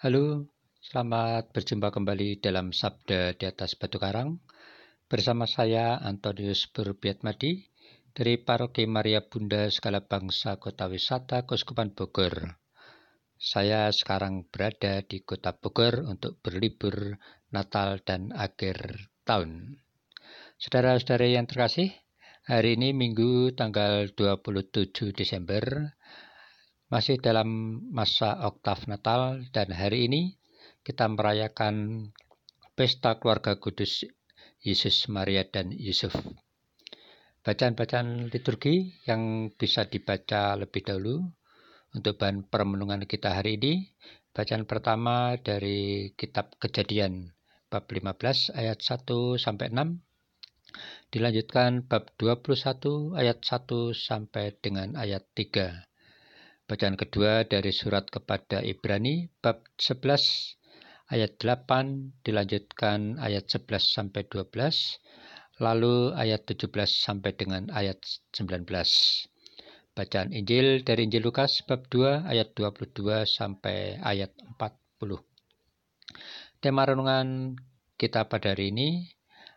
Halo, selamat berjumpa kembali dalam Sabda di atas Batu Karang. Bersama saya Antonius Burbiatmadi dari Paroki Maria Bunda Segala Bangsa Kota Wisata Kuskupan Bogor. Saya sekarang berada di Kota Bogor untuk berlibur Natal dan akhir tahun. Saudara-saudara yang terkasih, hari ini Minggu tanggal 27 Desember masih dalam masa oktav Natal dan hari ini kita merayakan pesta keluarga kudus Yesus, Maria, dan Yusuf. Bacaan-bacaan liturgi yang bisa dibaca lebih dahulu untuk bahan permenungan kita hari ini. Bacaan pertama dari kitab Kejadian bab 15 ayat 1 sampai 6. Dilanjutkan bab 21 ayat 1 sampai dengan ayat 3 Bacaan kedua dari surat kepada Ibrani bab 11 ayat 8 dilanjutkan ayat 11 sampai 12 lalu ayat 17 sampai dengan ayat 19. Bacaan Injil dari Injil Lukas bab 2 ayat 22 sampai ayat 40. Tema renungan kita pada hari ini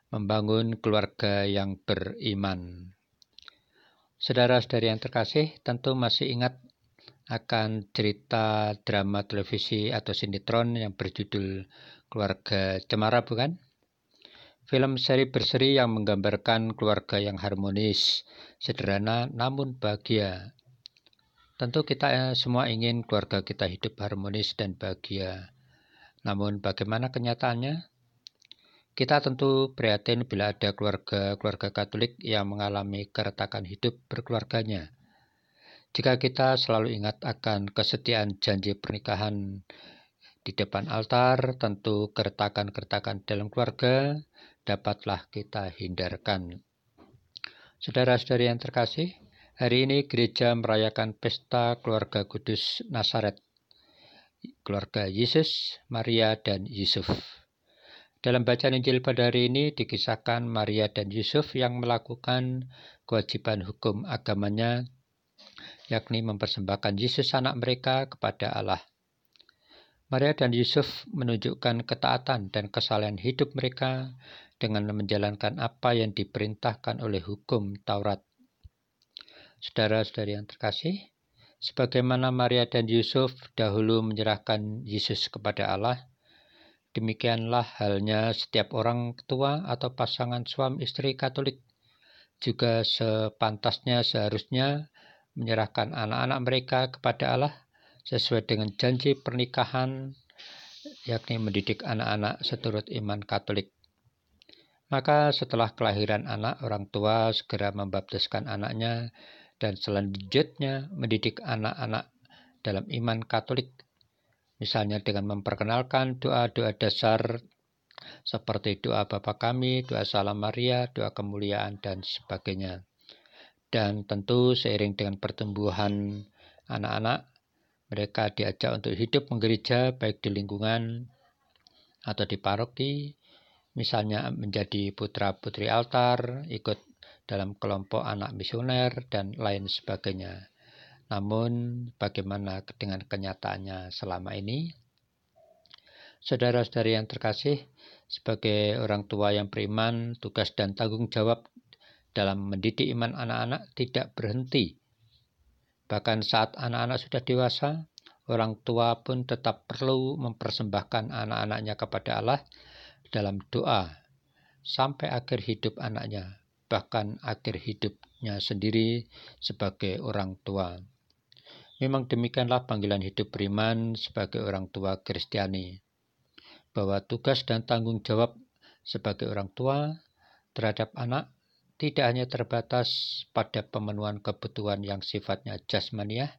membangun keluarga yang beriman. Saudara-saudari yang terkasih, tentu masih ingat akan cerita drama televisi atau sinetron yang berjudul Keluarga Cemara bukan? Film seri berseri yang menggambarkan keluarga yang harmonis, sederhana namun bahagia. Tentu kita semua ingin keluarga kita hidup harmonis dan bahagia. Namun bagaimana kenyataannya? Kita tentu prihatin bila ada keluarga-keluarga Katolik yang mengalami keretakan hidup berkeluarganya jika kita selalu ingat akan kesetiaan janji pernikahan di depan altar, tentu keretakan-keretakan dalam keluarga dapatlah kita hindarkan. Saudara-saudari yang terkasih, hari ini gereja merayakan pesta keluarga kudus Nasaret, keluarga Yesus, Maria, dan Yusuf. Dalam bacaan Injil pada hari ini dikisahkan Maria dan Yusuf yang melakukan kewajiban hukum agamanya yakni mempersembahkan Yesus anak mereka kepada Allah. Maria dan Yusuf menunjukkan ketaatan dan kesalahan hidup mereka dengan menjalankan apa yang diperintahkan oleh hukum Taurat. Saudara-saudari yang terkasih, sebagaimana Maria dan Yusuf dahulu menyerahkan Yesus kepada Allah, demikianlah halnya setiap orang tua atau pasangan suami istri Katolik juga sepantasnya seharusnya menyerahkan anak-anak mereka kepada Allah sesuai dengan janji pernikahan yakni mendidik anak-anak seturut iman Katolik. Maka setelah kelahiran anak, orang tua segera membaptiskan anaknya dan selanjutnya mendidik anak-anak dalam iman Katolik. Misalnya dengan memperkenalkan doa-doa dasar seperti doa Bapa kami, doa Salam Maria, doa kemuliaan, dan sebagainya. Dan tentu seiring dengan pertumbuhan anak-anak, mereka diajak untuk hidup menggereja baik di lingkungan atau di paroki, misalnya menjadi putra-putri altar, ikut dalam kelompok anak misioner, dan lain sebagainya. Namun, bagaimana dengan kenyataannya selama ini? Saudara-saudari yang terkasih, sebagai orang tua yang beriman, tugas dan tanggung jawab dalam mendidik iman anak-anak tidak berhenti. Bahkan saat anak-anak sudah dewasa, orang tua pun tetap perlu mempersembahkan anak-anaknya kepada Allah dalam doa sampai akhir hidup anaknya, bahkan akhir hidupnya sendiri sebagai orang tua. Memang demikianlah panggilan hidup beriman sebagai orang tua Kristiani, bahwa tugas dan tanggung jawab sebagai orang tua terhadap anak tidak hanya terbatas pada pemenuhan kebutuhan yang sifatnya jasmaniah,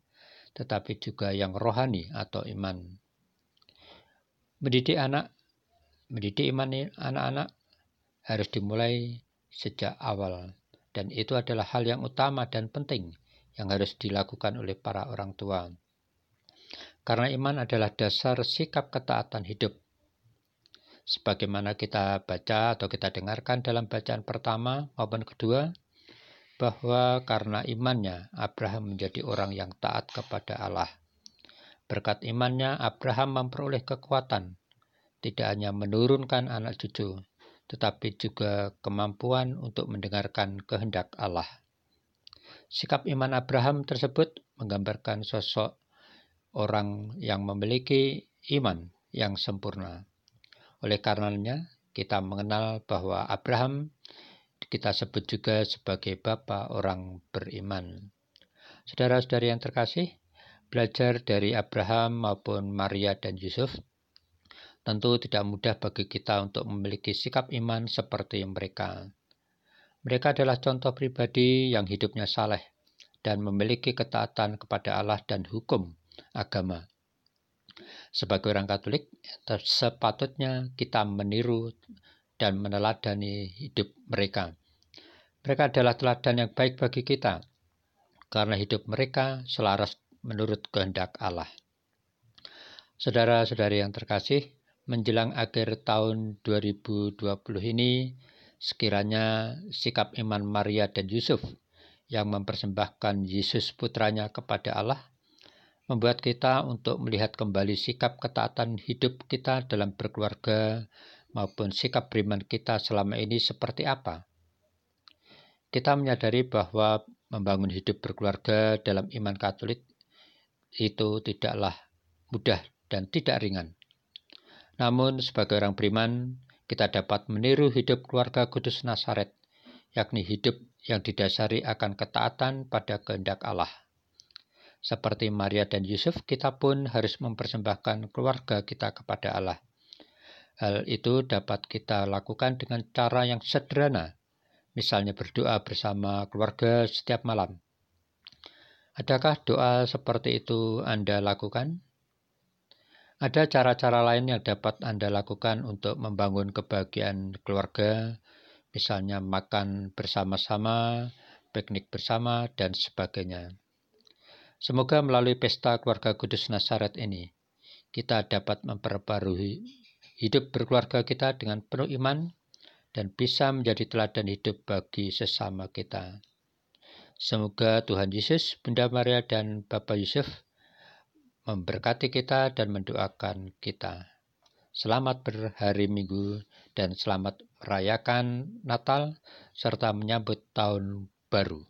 tetapi juga yang rohani atau iman. Mendidik anak, mendidik iman anak-anak harus dimulai sejak awal, dan itu adalah hal yang utama dan penting yang harus dilakukan oleh para orang tua. Karena iman adalah dasar sikap ketaatan hidup sebagaimana kita baca atau kita dengarkan dalam bacaan pertama maupun kedua, bahwa karena imannya Abraham menjadi orang yang taat kepada Allah. Berkat imannya, Abraham memperoleh kekuatan, tidak hanya menurunkan anak cucu, tetapi juga kemampuan untuk mendengarkan kehendak Allah. Sikap iman Abraham tersebut menggambarkan sosok orang yang memiliki iman yang sempurna. Oleh karenanya, kita mengenal bahwa Abraham kita sebut juga sebagai bapa orang beriman. Saudara-saudari yang terkasih, belajar dari Abraham maupun Maria dan Yusuf, tentu tidak mudah bagi kita untuk memiliki sikap iman seperti mereka. Mereka adalah contoh pribadi yang hidupnya saleh dan memiliki ketaatan kepada Allah dan hukum agama. Sebagai orang Katolik, sepatutnya kita meniru dan meneladani hidup mereka. Mereka adalah teladan yang baik bagi kita, karena hidup mereka selaras menurut kehendak Allah. Saudara-saudari yang terkasih, menjelang akhir tahun 2020 ini, sekiranya sikap iman Maria dan Yusuf yang mempersembahkan Yesus putranya kepada Allah membuat kita untuk melihat kembali sikap ketaatan hidup kita dalam berkeluarga maupun sikap beriman kita selama ini seperti apa. Kita menyadari bahwa membangun hidup berkeluarga dalam iman Katolik itu tidaklah mudah dan tidak ringan. Namun sebagai orang beriman, kita dapat meniru hidup keluarga kudus Nasaret, yakni hidup yang didasari akan ketaatan pada kehendak Allah. Seperti Maria dan Yusuf, kita pun harus mempersembahkan keluarga kita kepada Allah. Hal itu dapat kita lakukan dengan cara yang sederhana, misalnya berdoa bersama keluarga setiap malam, Adakah doa seperti itu Anda lakukan? Ada cara-cara lain yang dapat Anda lakukan untuk membangun kebahagiaan keluarga, misalnya makan bersama-sama, piknik bersama, dan sebagainya. Semoga melalui pesta keluarga kudus Nasaret ini, kita dapat memperbarui hidup berkeluarga kita dengan penuh iman dan bisa menjadi teladan hidup bagi sesama kita. Semoga Tuhan Yesus, Bunda Maria, dan Bapak Yusuf memberkati kita dan mendoakan kita. Selamat berhari Minggu dan selamat merayakan Natal serta menyambut tahun baru.